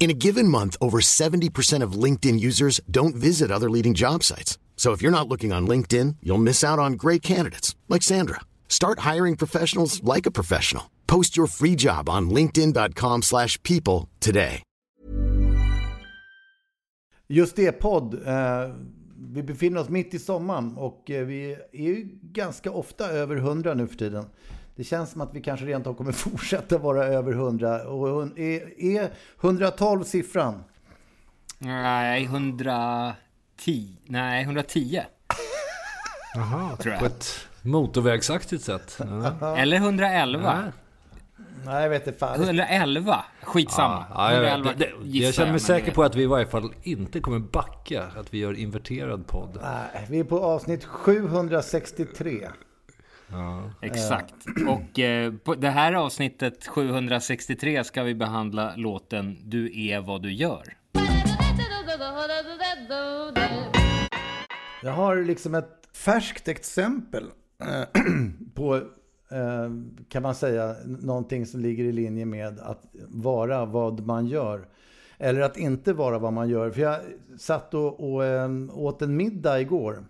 In a given month, over 70% of LinkedIn users don't visit other leading job sites. So if you're not looking on LinkedIn, you'll miss out on great candidates like Sandra. Start hiring professionals like a professional. Post your free job on linkedin.com/people slash people today. Just det, podd. Eh, vi befinner oss mitt i sommaren och eh, vi är ju ganska ofta över 100 nu för tiden. Det känns som att vi kanske rent av kommer fortsätta vara över 100. Och är, är 112 siffran? Nej, 110. Nej, 110. Jaha, Tror jag. på ett motorvägsaktigt sätt. Ja. Eller 111. Ja. Nej, jag vet inte fan. 111. Skitsamma. Ja, jag, vet. 111 det, det, jag känner mig säker på att vi i varje fall inte kommer backa. Att vi gör inverterad podd. Nej, vi är på avsnitt 763. Exakt. Och eh, på det här avsnittet 763 ska vi behandla låten Du är vad du gör. Jag har liksom ett färskt exempel eh, på, eh, kan man säga, någonting som ligger i linje med att vara vad man gör. Eller att inte vara vad man gör. För jag satt och, och eh, åt en middag igår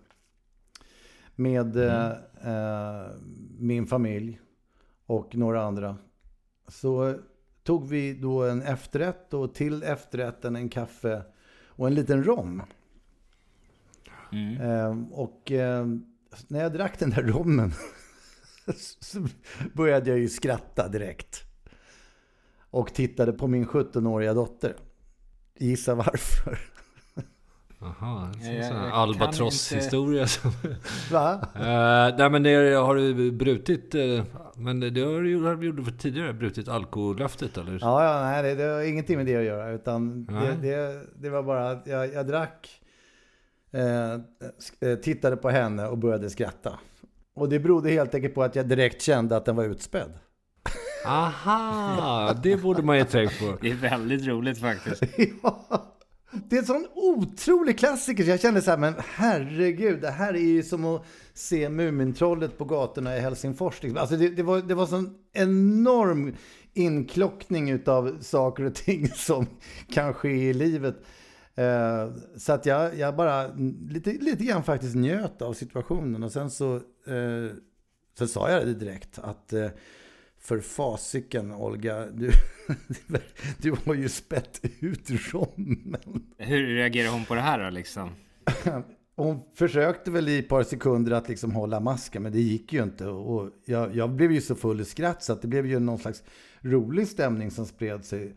med eh, eh, min familj och några andra. Så tog vi då en efterrätt och till efterrätten en kaffe och en liten rom. Eh, och eh, när jag drack den där rommen så började jag ju skratta direkt. Och tittade på min 17-åriga dotter. Gissa varför? Jag- en sån albatrosshistoria. Va? Eh, nej men det har du brutit, eh, men det har du gjort- gjorde för tidigare, brutit alkolöftet eller? Ja, ja nej, det, det har ingenting med det att göra. Utan det, det, det var bara att jag, jag drack, eh, tittade på henne och började skratta. Och det berodde helt enkelt på att jag direkt kände att den var utspädd. Aha, det borde man ju tänkt på. Det är väldigt roligt faktiskt. ja. Det är en sån otrolig klassiker. Så jag kände så här, men herregud, det här är ju som att se Mumintrollet på gatorna i Helsingfors. Liksom. Alltså det, det var, det var sån enorm inklockning utav saker och ting som kan ske i livet. Eh, så att jag, jag bara lite, lite grann faktiskt njöt av situationen. Och sen så, eh, så sa jag det direkt att eh, för fasiken Olga, du, du har ju spett ut rommen. Hur reagerar hon på det här då liksom? Hon försökte väl i ett par sekunder att liksom hålla masken, men det gick ju inte. Och jag, jag blev ju så full i skratt så att det blev ju någon slags rolig stämning som spred sig.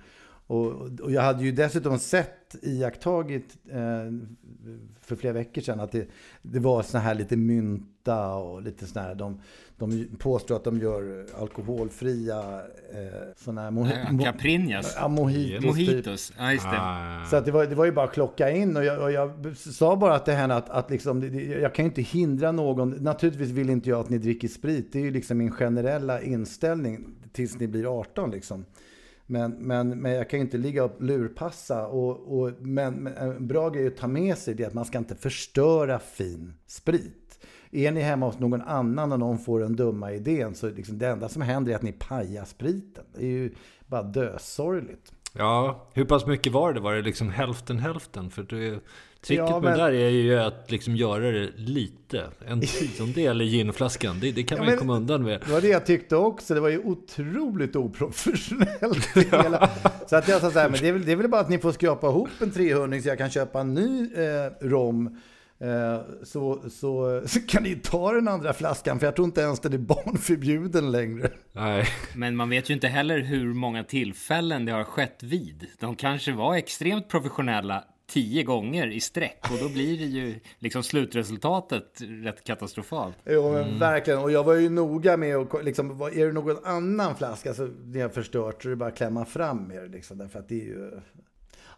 Och, och jag hade ju dessutom sett, iakttagit eh, för flera veckor sedan att det, det var såna här lite mynta och lite såna här, de, de påstår att de gör alkoholfria eh, såna här mo- mo- Caprinhas. ja, mojitos. typ. Mojitos. Ja, just det. Ah. Så att det, var, det var ju bara att klocka in och jag, och jag sa bara till henne att, att liksom, det- det- jag kan ju inte hindra någon. Naturligtvis vill inte jag att ni dricker sprit. Det är ju liksom min generella inställning tills ni blir 18 liksom. Men, men, men jag kan ju inte ligga och lurpassa. Och, och, men, men en bra grej att ta med sig det är att man ska inte förstöra fin sprit. Är ni hemma hos någon annan och någon får den dumma idén så liksom det enda som händer är att ni pajar spriten. Det är ju bara dösorgligt. Ja, hur pass mycket var det? Var det liksom hälften hälften? För det, tricket Ja, med men- det där är ju att liksom göra det lite. En tiondel i ginflaskan. Det, det kan Ja, man ju komma undan med. Det var det jag tyckte också. Det var ju otroligt oprofessionellt. hela. Så att jag sa så här, men det är, väl, det är väl bara att ni får skrapa ihop en 300 så jag kan köpa en ny eh, rom. Eh, så, så, så kan ni ta den andra flaskan, för jag tror inte ens den är barnförbjuden längre. Nej. Men man vet ju inte heller hur många tillfällen det har skett vid. De kanske var extremt professionella tio gånger i sträck och då blir det ju liksom slutresultatet rätt katastrofalt. Jo, men verkligen. Och jag var ju noga med att, liksom, är det någon annan flaska så ni har förstört så är det bara att klämma fram med det liksom. Därför att det är ju...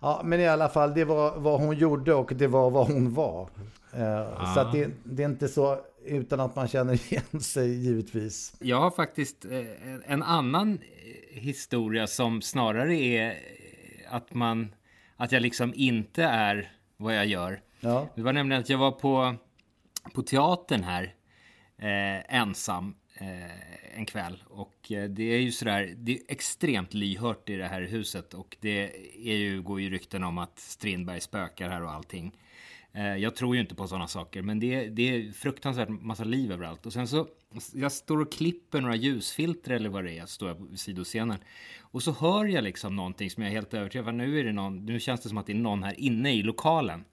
Ja, men i alla fall, det var vad hon gjorde och det var vad hon var. Eh, Så att det, det är inte så utan att man känner igen sig givetvis. Jag har faktiskt eh, en annan eh, historia som snarare är att man att jag liksom inte är vad jag gör. Ja. Det var nämligen att jag var på, på teatern här eh, ensam Eh, en kväll. Och eh, det är ju sådär, det är extremt lyhört i det här huset. Och det är ju, går ju rykten om att Strindberg spökar här och allting. Eh, jag tror ju inte på sådana saker, men det, är- det är fruktansvärt massa liv överallt. Och sen så, jag står och klipper några ljusfilter eller vad det är, står jag på sidoscenen. Och så hör jag liksom någonting som jag är helt övertygad om, nu är det någon, nu känns det som att det är någon här inne i lokalen.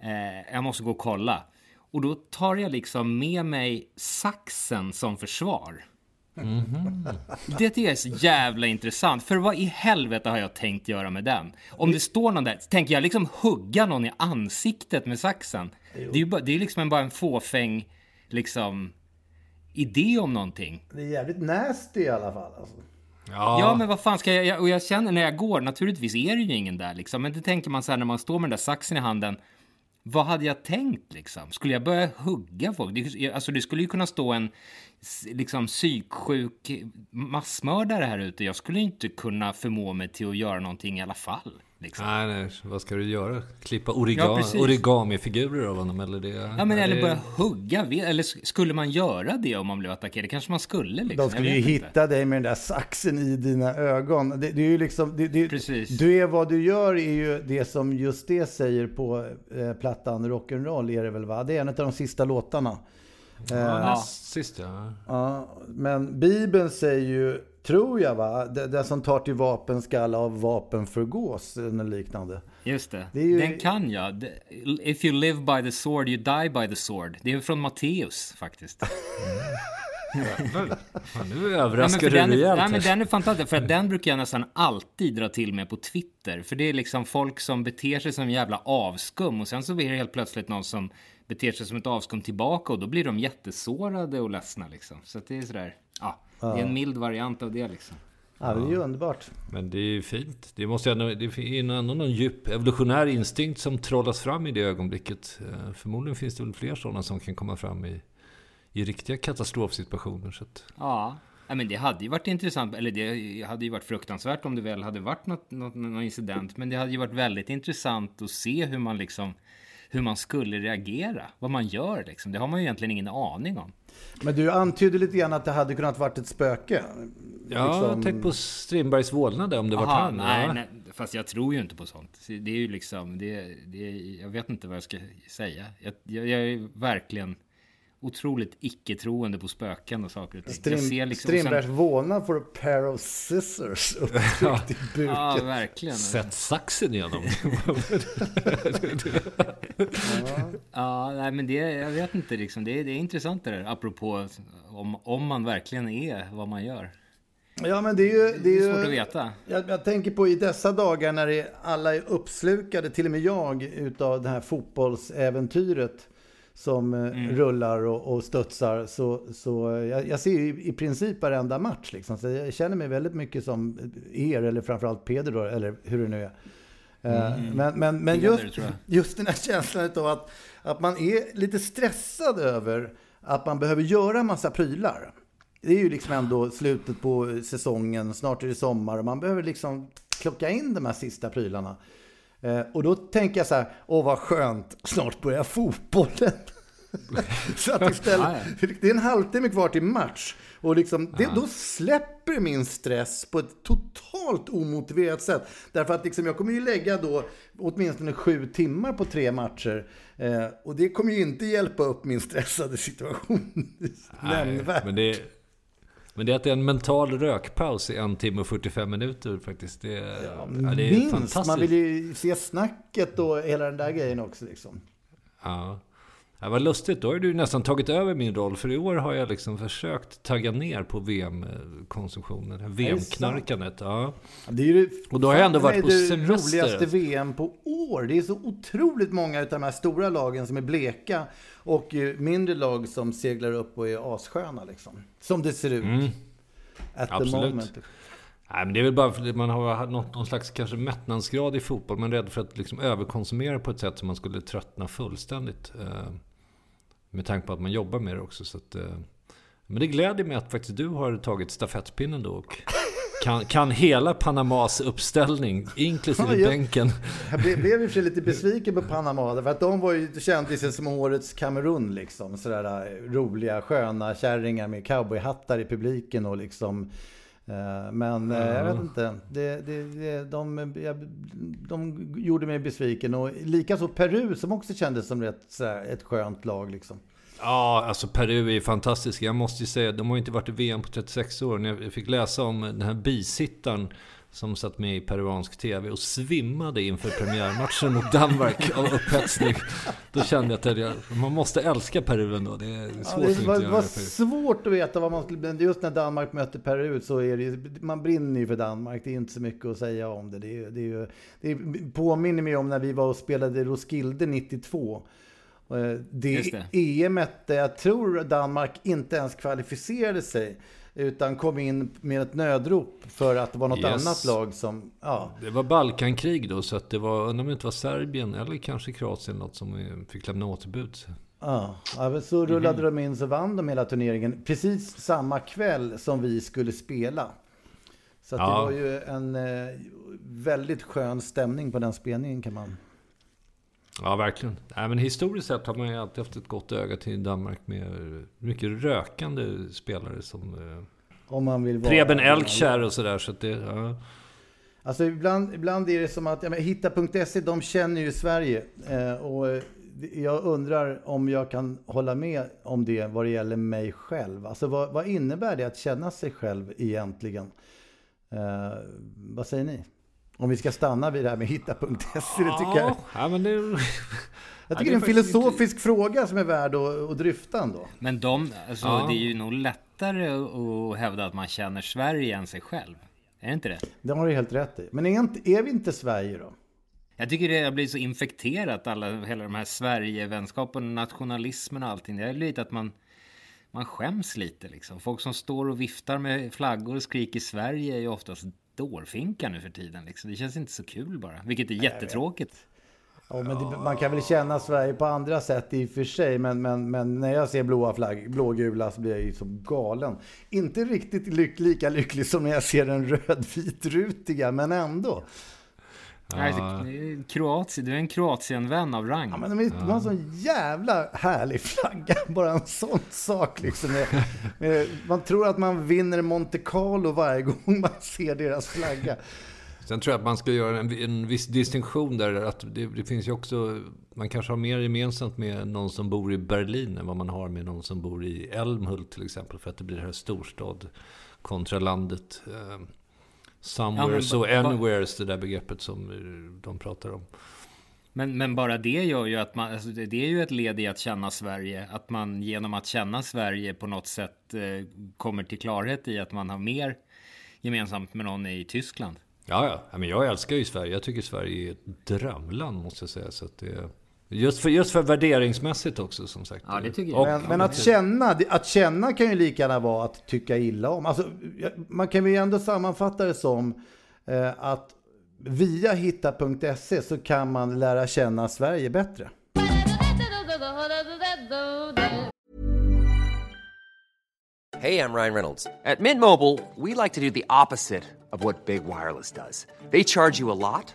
Eh, jag måste gå och kolla. Och då tar jag liksom med mig saxen som försvar. Det tycker jag är så jävla intressant. För vad i helvete har jag tänkt göra med den? Om det står någon där, tänker jag liksom hugga någon i ansiktet med saxen? Det är ju bara, det är liksom en, bara en fåfäng, liksom, idé om någonting. Det är jävligt nasty i alla fall. Alltså. Ja, men vad fan ska jag, jag... Och jag känner när jag går, naturligtvis är det ju ingen där liksom. Men det tänker man så här när man står med den där saxen i handen. Vad hade jag tänkt liksom? Skulle jag börja hugga folk? Det, alltså det skulle ju kunna stå en liksom psyksjuk massmördare här ute. Jag skulle inte kunna förmå mig till att göra någonting i alla fall. Liksom. Nej, nej, vad ska du göra? Klippa origa Ja, origami-figurer av honom eller det? Ja, men eller det- börja hugga. Eller skulle man göra det om man blev attackerad? Det kanske man skulle liksom. De skulle ju vet inte. hitta dig med den där saxen i dina ögon. Det, det är ju liksom, det, det, Precis. Du är vad du gör är ju det som just det säger på eh, plattan Rock'n'Roll är det väl va? Det är en av de sista låtarna. Eh, Ja, Ja. näst sist ja. Ja, men Bibeln säger ju, tror jag va, det- den som tar till vapen skall av vapen förgås, eller liknande. Just det. Det ju- Den kan jag. If you live by the sword, you die by the sword. Det är från Matteus faktiskt. Nu överraskar du den, är, rejält. nej, men den är fantastisk, för att den brukar jag nästan alltid dra till med på Twitter. För det är liksom folk som beter sig som jävla avskum och sen så blir det helt plötsligt någon som beter sig som ett avskum tillbaka och då blir de jättesårade och ledsna liksom. Så att det är sådär, ja, det är en mild variant av det liksom. Ja, det är ju underbart. Men det är ju fint. Det måste ju ändå, det är ju ändå någon djup evolutionär instinkt som trollas fram i det ögonblicket. Eh, Förmodligen finns det väl fler sådana som kan komma fram i, i riktiga katastrofsituationer. Så att, Ja, ja, men det hade ju varit intressant, eller det hade ju varit fruktansvärt om det väl hade varit något, något, någon incident. Men det hade ju varit väldigt intressant att se hur man liksom, hur man skulle reagera. Vad man gör liksom. Det har man ju egentligen ingen aning om. Men du antydde lite grann att det hade kunnat varit ett spöke. ja, Liksom- tänk på Strindbergs vålnad om det var han. nej, ja. nej, fast jag tror ju inte på sånt. Så Det är ju liksom, det, det, jag vet inte vad jag ska säga. Jag, jag, jag är verkligen otroligt icke-troende på spöken och saker och ting. Jag ser Strim, liksom, och sen- Strindbergs vålnad får a pair of scissors upptryckt i buken. Ja, verkligen. Sätt saxen igenom. Ja, nej, men det, jag vet inte liksom. Det är, det är intressant det där, apropå om, om man verkligen är vad man gör. Ja, men det är ju... Det Det är är ju svårt att veta. Jag, jag tänker på i dessa dagar när det, alla är uppslukade, till och med jag, utav det här fotbollsäventyret som eh, Mm. rullar och, och studsar. Så, så eh, jag, jag ser ju i, princip varenda match. Liksom. Så jag känner mig väldigt mycket som er, eller framförallt Peder då, eller hur det nu är. Eh, Men, men, men Peder, just, Mm. just den här känslan av att, att man är lite stressad över att man behöver göra massa prylar. Det är ju liksom ändå slutet på säsongen, snart är det sommar och man behöver liksom klocka in de här sista prylarna. Eh, och då tänker jag så här, åh vad skönt, snart börjar fotbollen. så att istället, det är en halvtimme kvar till match. Och liksom, det, då släpper min stress på ett totalt omotiverat sätt. Därför att liksom, jag kommer ju lägga då åtminstone sju timmar på tre matcher. Eh, och det kommer ju inte hjälpa upp min stressade situation nämnvärt. men, det, men det är att det är en mental rökpaus i en timme och 45 minuter faktiskt. Det, är- ja, det är Minst, fantastiskt. man vill ju se snacket och hela den där grejen också liksom. Ja. Ja, vad lustigt, då har du nästan tagit över min roll. För i år har jag liksom försökt tagga ner på VM-konsumtionen. VM-knarkandet. Ja. Det är ju Och då har jag ändå varit på är det semester. roligaste VM på år. Det är så otroligt många av de här stora lagen som är bleka och eh, mindre lag som seglar upp och är assköna liksom. Som det ser ut. At the Mm. Absolut. moment. Nej, men det är väl bara för att man har nått någon slags kanske mättnadsgrad i fotboll. Man är rädd för att liksom överkonsumera på ett sätt som man skulle tröttna fullständigt. Med tanke på att man jobbar med det också. Så att, eh, men det gläder mig att faktiskt du har tagit stafettpinnen då. Och kan, kan hela Panamas uppställning, inklusive Ja, bänken. Jag blev, blev i och för sig lite besviken på Panama, för att de var ju kändisar som årets Kamerun liksom. Sådär eh, roliga, sköna kärringar med cowboyhattar i publiken och liksom men eh, jag vet inte. Det, det, det, de, de gjorde mig besviken. Och likaså Peru som också kändes som sådär, ett skönt lag. Liksom. Ja, alltså Peru är ju fantastiska. Jag måste ju säga, de har ju inte varit i VM på 36 år. När jag fick läsa om den här bisittaren som satt med i peruansk TV och svimmade inför premiärmatchen mot Danmark av upphetsning. Då kände jag att jag, man måste älska Peru ändå. Det är Ja, svårt det att inte var, var det. Svårt att veta vad man skulle... men Just när Danmark mötte Peru så är det ju- Man brinner ju för Danmark. Det är inte så mycket att säga om det. Det, är, det, är, ju- det är, påminner mig om när vi var och spelade Roskilde 92. Eh, Det, det. EM jag tror Danmark inte ens kvalificerade sig. Utan kom in med ett nödrop för att det var något Yes. annat lag som... Ja, Det var Balkankrig då, så att det var, undrar om det inte var Serbien eller kanske Kroatien något som eh, fick lämna återbud. Ja, ja, så rullade de in så vann de hela turneringen precis samma kväll som vi skulle spela. Så att det Ja. var ju en eh, väldigt skön stämning på den spelningen kan man... Ja, verkligen. Nej, men historiskt sett har man ju alltid haft ett gott öga till Danmark med mycket rökande spelare som eh, Om man vill vara... Preben Elkjær och sådär. Så att det, ja. Alltså ibland, ibland är det som att, ja, Hitta.se, de känner ju Sverige. Eh, och eh, jag undrar om jag kan hålla med om det vad det gäller mig själv. Alltså vad, vad innebär det att känna sig själv egentligen? Eh, vad säger ni? Om vi ska stanna vid det här med Hitta.se, det tycker jag. Ja, men det, Jag Ja, tycker det det är en filosofisk fråga som är värd att, att dryfta ändå. Men de, alltså, Ja. det är ju nog lättare att hävda att man känner Sverige än sig själv. Är det inte det? Det har du helt rätt i. Men är, inte, är vi inte Sverige då? Jag tycker det har blivit så infekterat, alla, hela de här Sverigevänskapen, nationalismen och allting. Det är lite att man, man skäms lite liksom. Folk som står och viftar med flaggor och skriker Sverige är ju oftast dårfinka nu för tiden. Liksom. Det känns inte så kul bara, vilket är jättetråkigt. Ja, men det, man kan väl känna Sverige på andra sätt i och för sig. Men, men, men när jag ser blåa flagg, blågula så blir jag ju så galen. Inte riktigt lyck, lika lycklig som när jag ser den rödvitrutiga, men ändå. Nej, det- Kroatien, du är en Kroatien-vän av rang. Ja, men de, har en sån jävla härlig flagga. Bara en sån sak liksom. Med, med, man tror att man vinner Monte Carlo varje gång man ser deras flagga. Sen tror jag att man ska göra en, en viss distinktion där. Att det, det finns ju också... Man kanske har mer gemensamt med någon som bor i Berlin än vad man har med någon som bor i Älmhult till exempel. För att det blir det här storstad kontra landet. Eh, somewheres Ja, och anywheres, det där begreppet som eh, de pratar om. Men, men bara det gör ju att man, alltså det, det är ju ett led i att känna Sverige. Att man genom att känna Sverige på något sätt eh, kommer till klarhet i att man har mer gemensamt med någon i Tyskland. Ja, ja. men jag älskar ju Sverige. Jag tycker Sverige är ett drömland, måste jag säga. Så det, just, för, just för värderingsmässigt också, som sagt. Ja, det tycker jag. Och- Men, men att, känna, att känna kan ju lika gärna vara att tycka illa om. Alltså, man kan ju ändå sammanfatta det som eh, att via hitta.se så kan man lära känna Sverige bättre. Hey, I'm Ryan Reynolds. At Mint Mobile, we like to do the opposite of what Big Wireless does. They charge you a lot,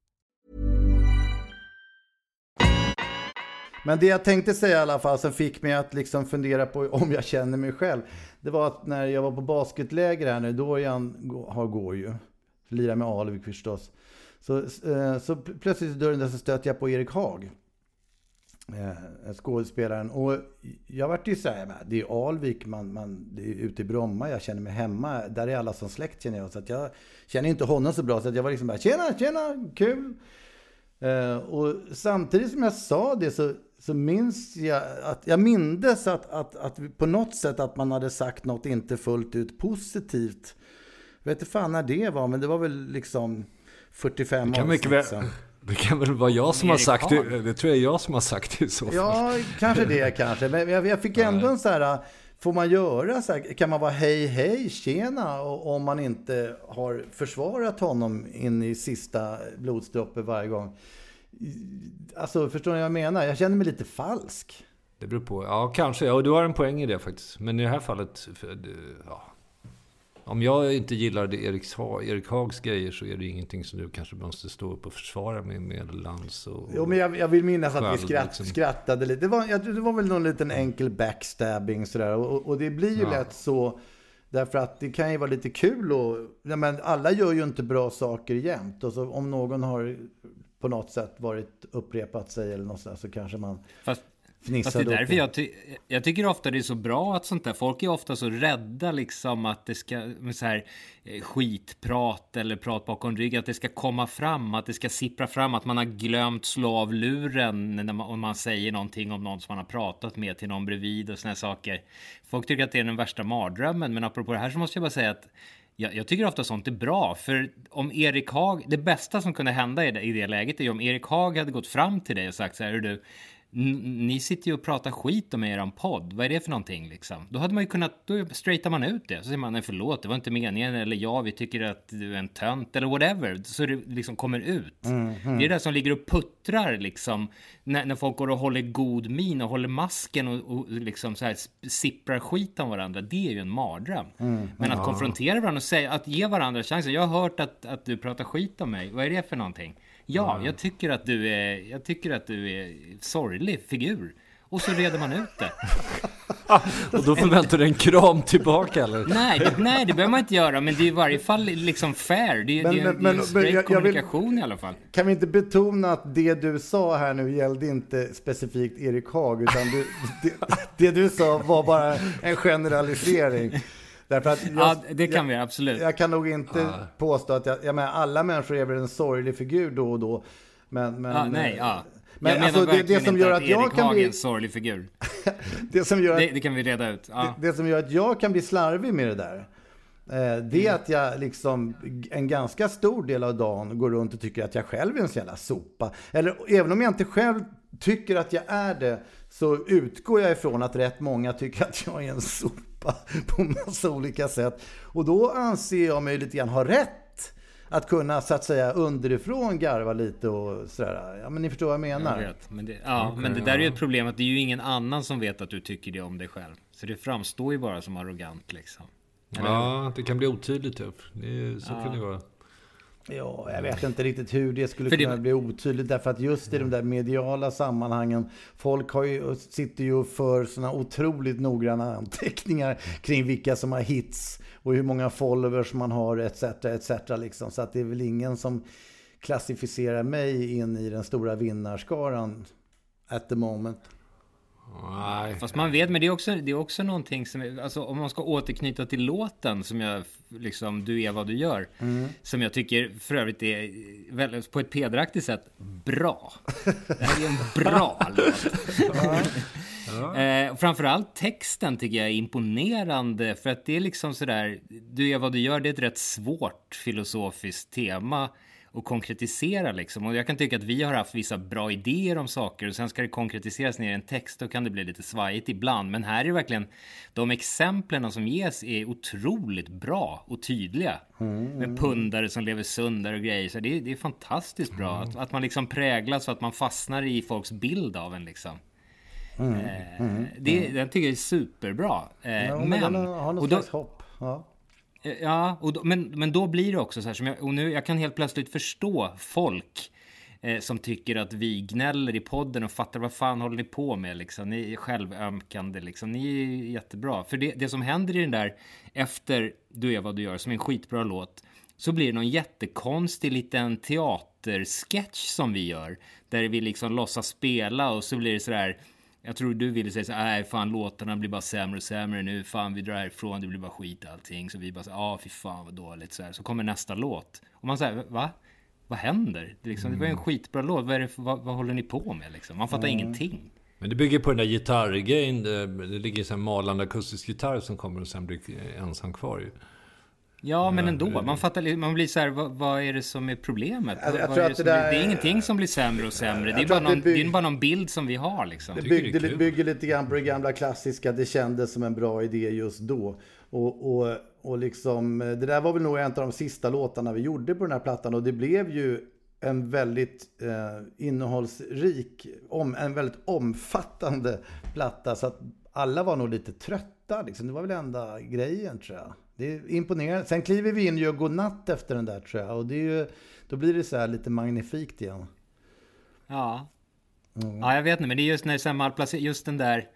Men det jag tänkte säga i alla fall som fick mig att liksom fundera på om jag känner mig själv. Det var att när jag var på basketläger här nu, Dorian har går ju. Lirar med Alvik förstås. Så, eh, så plötsligt i dörren där så stöter jag på Erik Haag. Eh, skådespelaren. Och jag vart ju såhär, det är Alvik, man, man, det är ute i Bromma, jag känner mig hemma. Där är alla som släkt känner jag. Så att jag känner inte honom så bra. Så att jag var liksom bara, tjena, tjena, kul. Eh, och samtidigt som jag sa det så, så minns jag att jag mindes att, att, att på något sätt att man hade sagt något inte fullt ut positivt. Jag vet inte fan när det var, men det var väl liksom 45 Det kan mycket avsnitt väl, sedan. det kan väl vara jag som har sagt det. Det tror jag är jag som har sagt det i så fall. Ja, kanske det kanske. Men jag, jag fick ändå en så här, får man göra så här, kan man vara hej hej, tjena, och, om man inte har försvarat honom in i sista blodsdroppe varje gång. Alltså, förstår ni vad jag menar? Jag känner mig lite falsk. Det beror på. Ja, kanske. Ja, du har en poäng i det faktiskt. Men i det här fallet... för, Ja. Om jag inte gillar det Erik, Erik Hags grejer så är det ingenting som du kanske måste stå upp och försvara med, med lans och... Jo, men jag, jag vill minnas att vi skratt, liksom. skrattade lite. Det var, det var väl någon liten enkel backstabbing sådär. Och, och det blir ju Ja. lätt så. Därför att det kan ju vara lite kul och... Ja, men alla gör ju inte bra saker jämt. Och så om någon har på något sätt varit upprepat sig eller något sådär så kanske man Fast, fast det är därför jag, ty jag tycker ofta det är så bra att sånt där. Folk är ofta så rädda liksom att det ska, med så här eh, skitprat eller prat bakom ryggen, att det ska komma fram, att det ska sippra fram, att man har glömt slå av luren när man, om man säger någonting om någon som man har pratat med till någon bredvid och såna här saker. Folk tycker att det är den värsta mardrömmen, men apropå det här så måste jag bara säga att jag, jag tycker ofta sånt är bra, för om Erik Hag, det bästa som kunde hända i det, i det läget är ju om Erik Haag hade gått fram till dig och sagt så här, du, ni sitter ju och pratar skit om er podd. Vad är det för någonting liksom? Då hade man ju kunnat, då straightar man ut det. Så säger man, nej förlåt, det var inte meningen. Eller ja, vi tycker att du är en tönt. Eller whatever. Så det liksom kommer ut. Det är det som ligger och puttrar liksom. När, när folk går och håller god min och håller masken och, och liksom så här sipprar skit om varandra. Det är ju en mardröm. Men att konfrontera varandra och säga, att ge varandra chansen. Jag har hört att, att du pratar skit om mig. Vad är det för någonting? Ja, jag tycker att du är, jag tycker att du är sorglig figur. Och så reder man ut det. Och då förväntar du en kram tillbaka eller? Nej, det, nej, det behöver man inte göra, men det är i varje fall liksom fair. Det är, Men- det är, men- det är men- en straight jag- jag vill- kommunikation i alla fall. Kan vi inte betona att det du sa här nu gällde inte specifikt Erik Haag, utan du, det, det du sa var bara en generalisering. Därför att jag, Ja, det kan jag, vi absolut. Jag kan nog inte påstå att jag, jag menar, alla människor är väl en sorglig figur då och då. Men, men, Ja, nej, ja. Men jag alltså, menar det, verkligen det som gör att att jag Erik kan Haag är bli, en sorglig figur. det som gör att Det, det kan vi reda ut. Ja. det som gör att jag kan bli slarvig med det där. eh, Det är att jag liksom en ganska stor del av dagen går runt och tycker att jag själv är en sån jävla sopa. Eller även om jag inte själv tycker att jag är det så utgår jag ifrån att rätt många tycker att jag är en sopa på massa olika sätt. Och då anser jag mig lite grann ha rätt att kunna så att säga underifrån garva lite och sådär. Ja men ni förstår vad jag Jag menar. vet, men det, ja, men det där är ju ett problem att det är ju ingen annan som vet att du tycker det om dig själv. Så det framstår ju bara som arrogant liksom. Ja, det kan bli otydligt. Typ. Det är, så kan det vara. Ja, jag vet inte riktigt hur det skulle För det- kunna bli otydligt. Därför att just i de där mediala sammanhangen, folk har ju, sitter ju för sådana otroligt noggranna anteckningar kring vilka som har hits och hur många followers man har etc. etc. Liksom. Så att det är väl ingen som klassificera mig in i den stora vinnarskaran at the moment. Nej. Fast man vet, men det är också, det är också någonting som, alltså om man ska återknyta till låten som jag, liksom, du är vad du gör. Som jag tycker för övrigt är, väldigt, på ett pedraktigt sätt, bra. Det här är en bra låt. Eh, framförallt texten tycker jag är imponerande för att det är liksom sådär, du är vad du gör, det är ett rätt svårt filosofiskt tema att konkretisera liksom. Och jag kan tycka att vi har haft vissa bra idéer om saker och sen ska det konkretiseras ner i en text, då kan det bli lite svajigt ibland. Men här är verkligen, de exemplen som ges är otroligt bra och tydliga. Med pundare som lever sundare och grejer. Så det, är- det är fantastiskt bra. Att, att man liksom präglas så att man fastnar i folks bild av en liksom. Eh, det, Den tycker jag är superbra. Eh, Ja, men, men den har, något och slags hopp. Ja. Eh, ja, och då, men, men då blir det också så här som jag, och nu, jag kan helt plötsligt förstå folk eh, som tycker att vi gnäller i podden och fattar vad fan håller ni på med liksom. Ni är självömkande liksom. Ni är jättebra. För det, det som händer i den där efter Du är vad du gör, som är en skitbra låt, så blir det någon jättekonstig liten teatersketch som vi gör. Där vi liksom låtsas spela och så blir det så där jag tror du ville säga så nej fan låtarna blir bara sämre och sämre nu, fan vi drar härifrån, det blir bara skit allting. Så vi bara så ja ah, fy fan vad dåligt så här. Så kommer nästa låt. Och man säger, va? Vad händer? Det, liksom, det var ju en skitbra låt, vad, det, vad, vad håller ni på med liksom? Man fattar ingenting. Men det bygger på den där gitarrgrejen. Det, det ligger en malande akustisk gitarr som kommer och sen blir ensam kvar ju. Ja, men ändå. Man, fattar, man blir så här, vad, vad är det som är problemet? Jag- jag tror är att det, det blir, där- det är ingenting som blir sämre och sämre. Det är, bara det någon, bygg- det är bara någon bild som vi har liksom. det byggde, är kul. bygger lite grann på det gamla klassiska, det kändes som en bra idé just då. Och, och, och liksom, det där var väl nog en av de sista låtarna vi gjorde på den här plattan och det blev ju en väldigt eh, innehållsrik, om, en väldigt omfattande platta så att alla var nog lite trötta liksom. Det var väl enda grejen tror jag. Det är imponerande. Sen kliver vi in och gör godnatt efter den där tror jag och det är ju, då blir det så här lite magnifikt igen. Ja. Ja, jag vet inte, men det är just när så här malplacer- just den där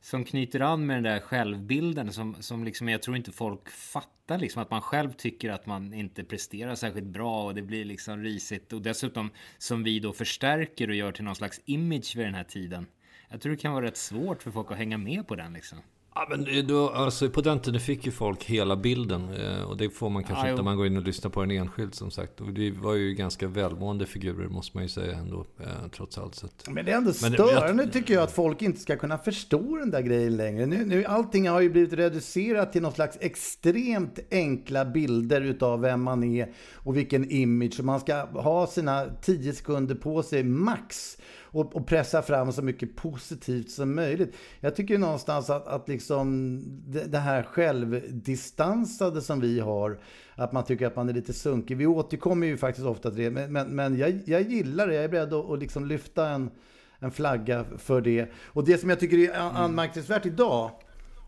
som knyter an med den där självbilden som, som liksom jag tror inte folk fattar liksom att man själv tycker att man inte presterar särskilt bra och det blir liksom risigt och dessutom som vi då förstärker och gör till någon slags image vid den här tiden. Jag tror det kan vara rätt svårt för folk att hänga med på den liksom. Ja, men då, alltså, på den tiden fick ju folk hela bilden. eh, Och det får man kanske Ja, inte om man går in och lyssnar på den enskild som sagt. Och det var ju ganska välmående figurer måste man ju säga ändå. Eh, trots allt. Så Men det är ändå störande tycker jag att folk inte ska kunna förstå den där grejen längre. Nu, nu, allting har ju blivit reducerat till någon slags extremt enkla bilder utav vem man är och vilken image. Man ska ha sina 10 sekunder på sig max och, och pressa fram så mycket positivt som möjligt. Jag tycker ju någonstans att, att liksom det, det här självdistansade som vi har, att man tycker att man är lite sunkig. Vi återkommer ju faktiskt ofta till det, men, men, men jag, jag gillar det. Jag är beredd att, att liksom lyfta en, en flagga för det. Och det som jag tycker är an- anmärkningsvärt idag,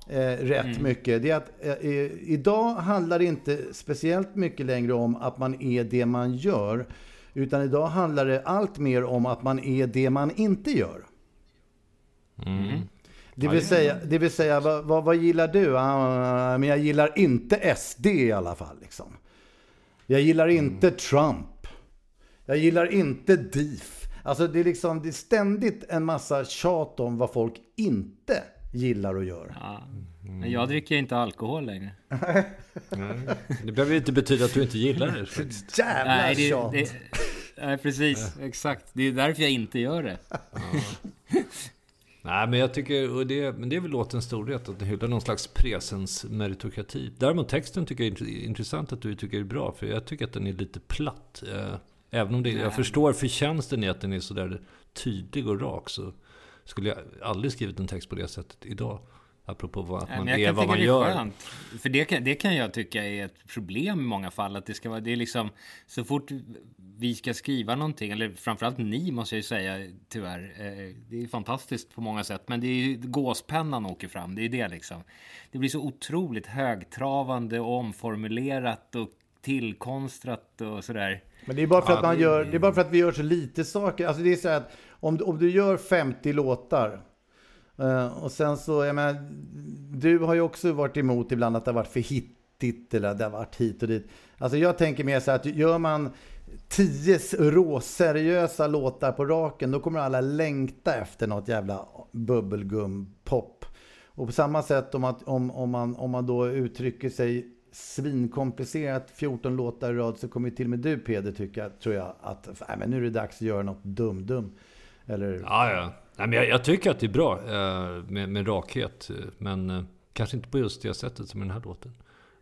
eh, rätt mycket, det är att eh, idag handlar det inte speciellt mycket längre om att man är det man gör. Utan idag handlar det allt mer om att man är det man inte gör. Det vill säga, det vill säga vad, vad, vad gillar du? Ah, men jag gillar inte SD i alla fall. Liksom. Jag gillar inte Trump. Jag gillar inte DIF. Alltså det är liksom det är ständigt en massa tjat om vad folk inte gillar och gör. Ja. Men jag dricker inte alkohol längre. det behöver ju inte betyda att du inte gillar det. faktiskt. Jävla Nej, det, tjat! det, nej, precis. Exakt. Det är därför jag inte gör det. Nej, men jag tycker, och det, men det är väl låtens storhet, att den hyllar någon slags presens meritokrati. Däremot texten tycker jag är int- intressant att du tycker är bra, för jag tycker att den är lite platt. Eh, Även om det, jag förstår förtjänsten i att den är sådär tydlig och rak, så skulle jag aldrig skrivit en text på det sättet idag. Apropå vad, att Nej, man jag är vad man det är gör. skönt. För det kan, det kan jag tycka är ett problem i många fall. Att det ska vara, det är liksom, så fort vi ska skriva någonting, eller framförallt ni måste jag ju säga tyvärr. Eh, det är fantastiskt på många sätt, men det är ju gåspennan åker fram. Det är det liksom. Det blir så otroligt högtravande och omformulerat och tillkonstrat och sådär. Men det är bara för att man gör, det är bara för att vi gör så lite saker. Alltså det är så här att om, om du gör 50 låtar Eh, och sen så, jag menar, du har ju också varit emot ibland att det har varit för hittigt eller det har varit hit och dit. Alltså jag tänker mer så här att gör man tio råseriösa låtar på raken, då kommer alla längta efter något jävla bubbelgum-pop. Och på samma sätt om, att, om, om, man, om man då uttrycker sig svinkomplicerat 14 låtar i rad så kommer till och med du Peder tycka, tror jag, att nej, men nu är det dags att göra något dum-dum. Eller... Ja, ja. Nej, men jag, jag, tycker att det är bra eh, med, med rakhet. Men eh, kanske inte på just det sättet som i den här låten.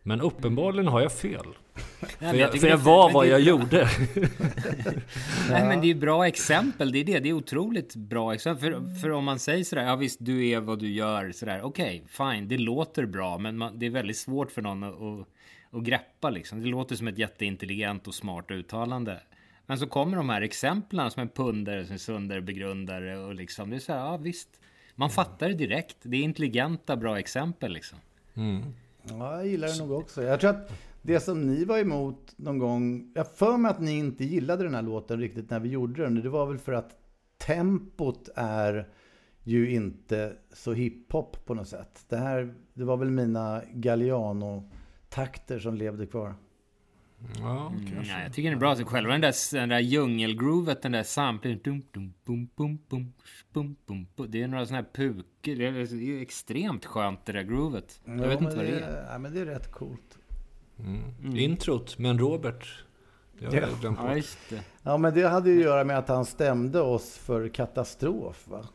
Men uppenbarligen har jag fel. för jag, för jag var vad jag gjorde. Nej men det är bra exempel, det är det. Det är otroligt bra exempel. För, för om man säger sådär, ja visst du är vad du gör sådär. Okej, okay, fine, det låter bra. Men man, det är väldigt svårt för någon att, att, att greppa liksom. Det låter som ett jätteintelligent och smart uttalande. Men så kommer de här exemplen som en pundare, som en sundare begrundare och liksom. Det är så här, ja visst. Man fattar det direkt. Det är intelligenta, bra exempel liksom. Mm. Ja, jag gillar det nog också. Jag tror att det som ni var emot någon gång, jag för mig att ni inte gillade den här låten riktigt när vi gjorde den. Det var väl för att tempot är ju inte så hiphop på något sätt. Det här, det var väl mina Galliano-takter som levde kvar. Ja, mm, ja, jag tycker den är bra. Alltså, själva den där, den där djungelgroovet, den där samplingen. Dum, dum, bum, bum, bum, bum, bum, bum. Det är några sådana här pukor. Det är extremt skönt det där groovet. Jag vet inte vad det är. Ja, men det är rätt coolt. Mm. Mm. Introt, men Robert. Det ja. Ja, det. ja, men det hade ju att göra med att han stämde oss för katastrof, va?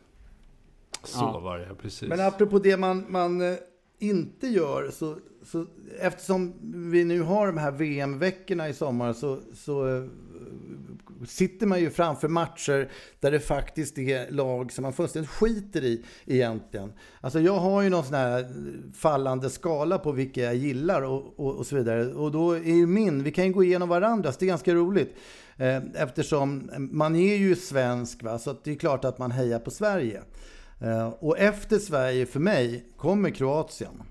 Så ja. var det, precis. Men apropå det man, man eh, inte gör, så, så eftersom vi nu har de här VM-veckorna i sommar så, så eh, sitter man ju framför matcher där det faktiskt är lag som man fullständigt skiter i egentligen. Alltså jag har ju någon sån här fallande skala på vilka jag gillar och, och, och så vidare. Och då är ju min, vi kan ju gå igenom varandras, det är ganska roligt. Eh, eftersom man är ju svensk, va? så det är klart att man hejar på Sverige. Eh, och efter Sverige, för mig, kommer Kroatien.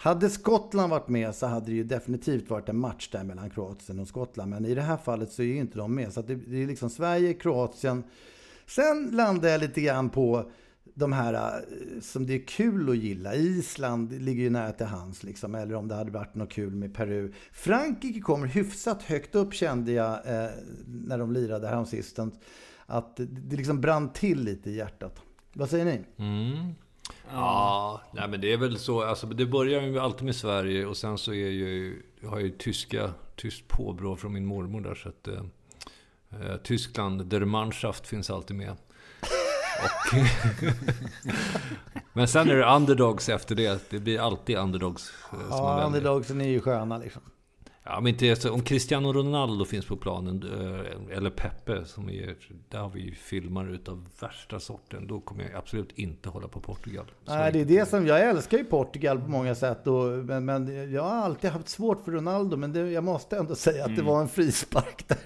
Hade Skottland varit med så hade det ju definitivt varit en match där mellan Kroatien och Skottland. Men i det här fallet så är ju inte de med. Så det, det är liksom Sverige, Kroatien. Sen landar jag lite grann på de här eh, som det är kul att gilla. Island ligger ju nära till hands liksom. Eller om det hade varit något kul med Peru. Frankrike kommer hyfsat högt upp kände jag eh, när de lirade häromsistens. Att det liksom brann till lite i hjärtat. Vad säger ni? Mm. Ja, nej men det är väl så. Alltså, det börjar ju alltid med Sverige och sen så är ju, jag har ju tyska, tyskt påbrå från min mormor där. Så att, eh, Tyskland, der Mannschaft finns alltid med. Och men sen är det underdogs efter det. Det blir alltid underdogs. Eh, ja, underdogsen är ju sköna liksom. Ja, men inte, om Cristiano Ronaldo finns på planen, eh, eller Pepe, som är, där har vi ju filmar utav värsta sorten. Då kommer jag absolut inte hålla på Portugal. Nej, det är det som, jag älskar ju Portugal på många sätt. Och, men, men jag har alltid haft svårt för Ronaldo, men det, jag måste ändå säga att mm. det var en frispark där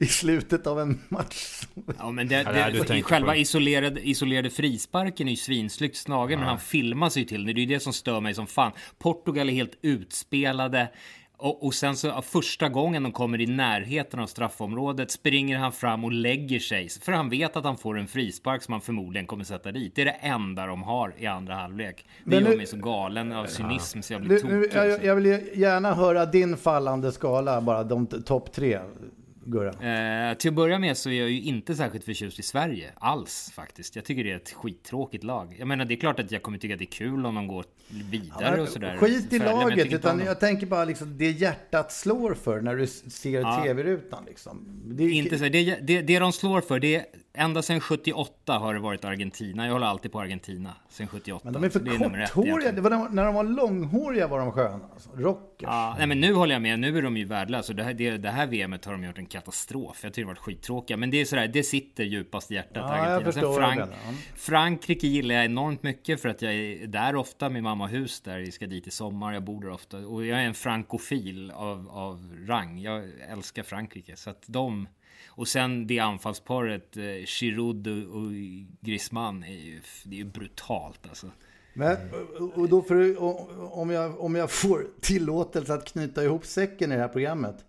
i slutet av en match. Ja, men det, det, det själva isolerade, isolerade frisparken är ju svinsnyggt slagen, ja. men han filmar sig till det. Det är ju det som stör mig som fan. Portugal är helt utspelade. Och, och, sen så första gången de kommer i närheten av straffområdet springer han fram och lägger sig. För han vet att han får en frispark som han förmodligen kommer sätta dit. Det är det enda de har i andra halvlek. Det Men gör mig så galen av cynism så jag blir tokig. Jag, jag vill gärna höra din fallande skala, bara de topp tre. Gurra? Eh, till att börja med så är jag ju inte särskilt förtjust i Sverige alls faktiskt. Jag tycker det är ett skittråkigt lag. Jag menar, det är klart att jag kommer tycka att det är kul om de går vidare ja, och sådär. Skit i laget, jag utan jag tänker bara liksom det hjärtat slår för när du ser ja. tv-rutan liksom. Det, är... inte så, det, det, det de slår för, det är ända sedan 78 har det varit Argentina. Jag håller alltid på Argentina sen 78. Men de är för korthåriga. Det var när de var långhåriga var de sköna. Alltså. Rockers. Ja, nej, men nu håller jag med. Nu är de ju värdelösa. Det här, det, det här VMet har de gjort en katastrof. Jag tycker det varit skittråkiga. Men det är sådär, det sitter djupast i hjärtat. Ja, Argentina. jag förstår Frank det. Frankrike gillar jag enormt mycket för att jag är där ofta. Min mamma har hus där. Vi ska dit i sommar. Jag bor där ofta. Och jag är en frankofil av, av rang. Jag älskar Frankrike. Så att de och sen det anfallsparet, eh, Giroud och Griezmann, är ju, det är ju brutalt alltså. Men, och då för, om, jag, om jag får tillåtelse att knyta ihop säcken i det här programmet.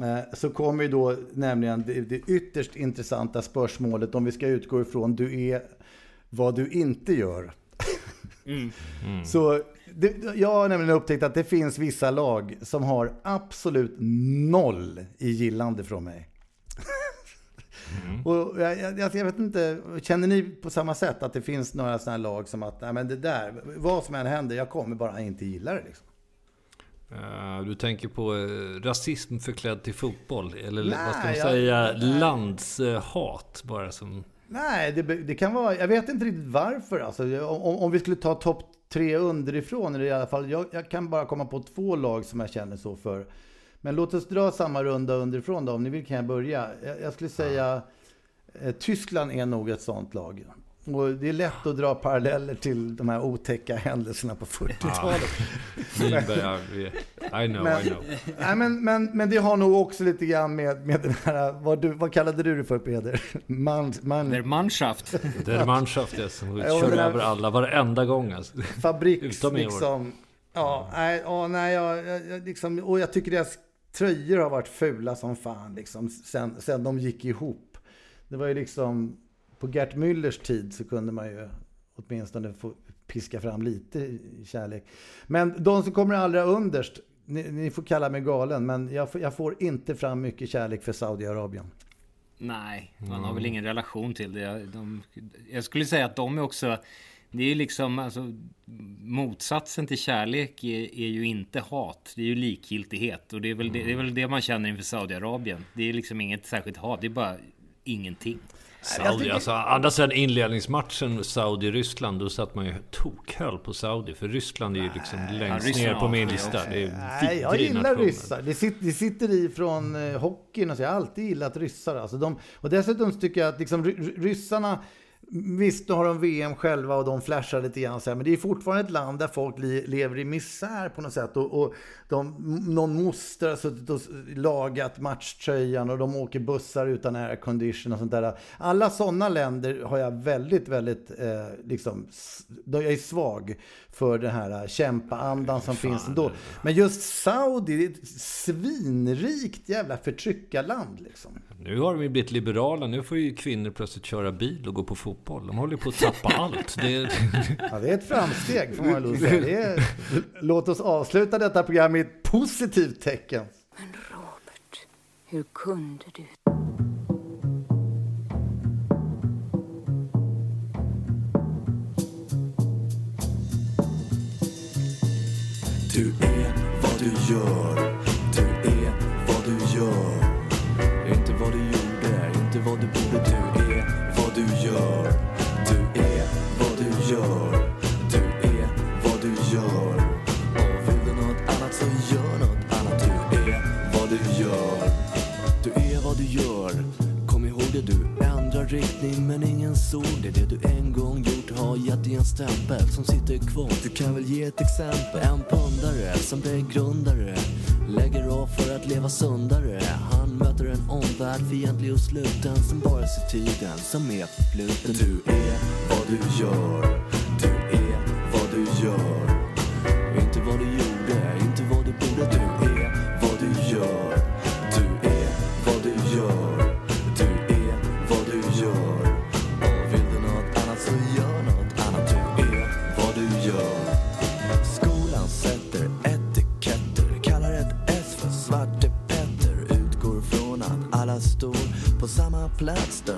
Eh, så kommer ju då nämligen det, det ytterst intressanta spörsmålet om vi ska utgå ifrån du är vad du inte gör. Så det, jag har nämligen upptäckt att det finns vissa lag som har absolut noll i gillande från mig. Och jag, jag, jag vet inte, känner ni på samma sätt att det finns några sådana här lag som att, nej men det där, vad som än händer, jag kommer bara inte gilla det liksom. Eh, Du tänker på eh, rasism förklädd till fotboll? Eller Nej, vad ska man säga? Landshat bara som... Nej, det, det kan vara, jag vet inte riktigt varför alltså. Om, om vi skulle ta topp tre underifrån, eller i alla fall, jag, jag kan bara komma på två lag som jag känner så för. Men låt oss dra samma runda underifrån då, om ni vill kan jag börja. Jag, jag skulle säga eh, Tyskland är nog ett sånt lag. Och det är lätt att dra paralleller till de här otäcka händelserna på 40-talet. Nyberg, ja, I know, Men- I know. Nej, men, men, men det har nog också lite grann med, med den här, vad, du, vad kallade du det för Peder? Man, man, Der Mannschaft. Det är Mannschaft det som Ja, och kör här- över alla varenda gång alltså. fabriks Utom i år. liksom. Ja, nej, ja, nej jag, jag, jag liksom, och jag tycker deras tröjor har varit fula som fan liksom sen, sen de gick ihop. Det var ju liksom, på Gert Müllers tid så kunde man ju åtminstone få piska fram lite kärlek. Men de som kommer allra underst, ni, ni får kalla mig galen, men jag, får- jag får inte fram mycket kärlek för Saudiarabien. Nej, man har väl ingen relation till det. De, jag skulle säga att de är också... Det är ju liksom, alltså, motsatsen till kärlek är, är ju inte hat. Det är ju likgiltighet. Och det är, väl det, det är väl det man känner inför Saudiarabien. Det är liksom inget särskilt hat, det är bara ingenting. Saudi, alltså, andra sidan inledningsmatchen Saudi-Ryssland, då satt man ju tokhöll på Saudi. För Ryssland är ju liksom längst Ryssland ner på min lista. Det är Nej, jag gillar nation. ryssar. Det sitter, det sitter i från eh, hockeyn och så. Jag har alltid gillat ryssar. Alltså de, och dessutom tycker jag att liksom, ry- ryssarna, visst nu har de VM själva och de flashar lite grann så här, men det är fortfarande ett land där folk lever i misär på något sätt. Och, och de, någon moster har suttit och lagat matchtröjan och de åker bussar utan aircondition och sånt där. Alla sådana länder har jag väldigt, väldigt, eh, liksom, jag är svag för den här eh, kämpaandan som finns ändå. Men just Saudi, det är ett svinrikt jävla förtryckarland liksom. Nu har de ju blivit liberala. Nu får ju kvinnor plötsligt köra bil och gå på fotboll. De håller ju på att tappa allt. Det är, Ja, det är ett framsteg får man lov att säga. Det är, låt oss avsluta detta program med ett positivt tecken. Men Robert, hur kunde du? Du men är det. Du en gång gjort har gett dig en stämpel som sitter kvar. Du kan väl ge ett exempel. En pundare som begrundare lägger av för att leva sundare. Han möter en omvärld fientlig och sluten som bara ser tiden som är förfluten. Du är vad du gör. Du är vad du gör. Plats där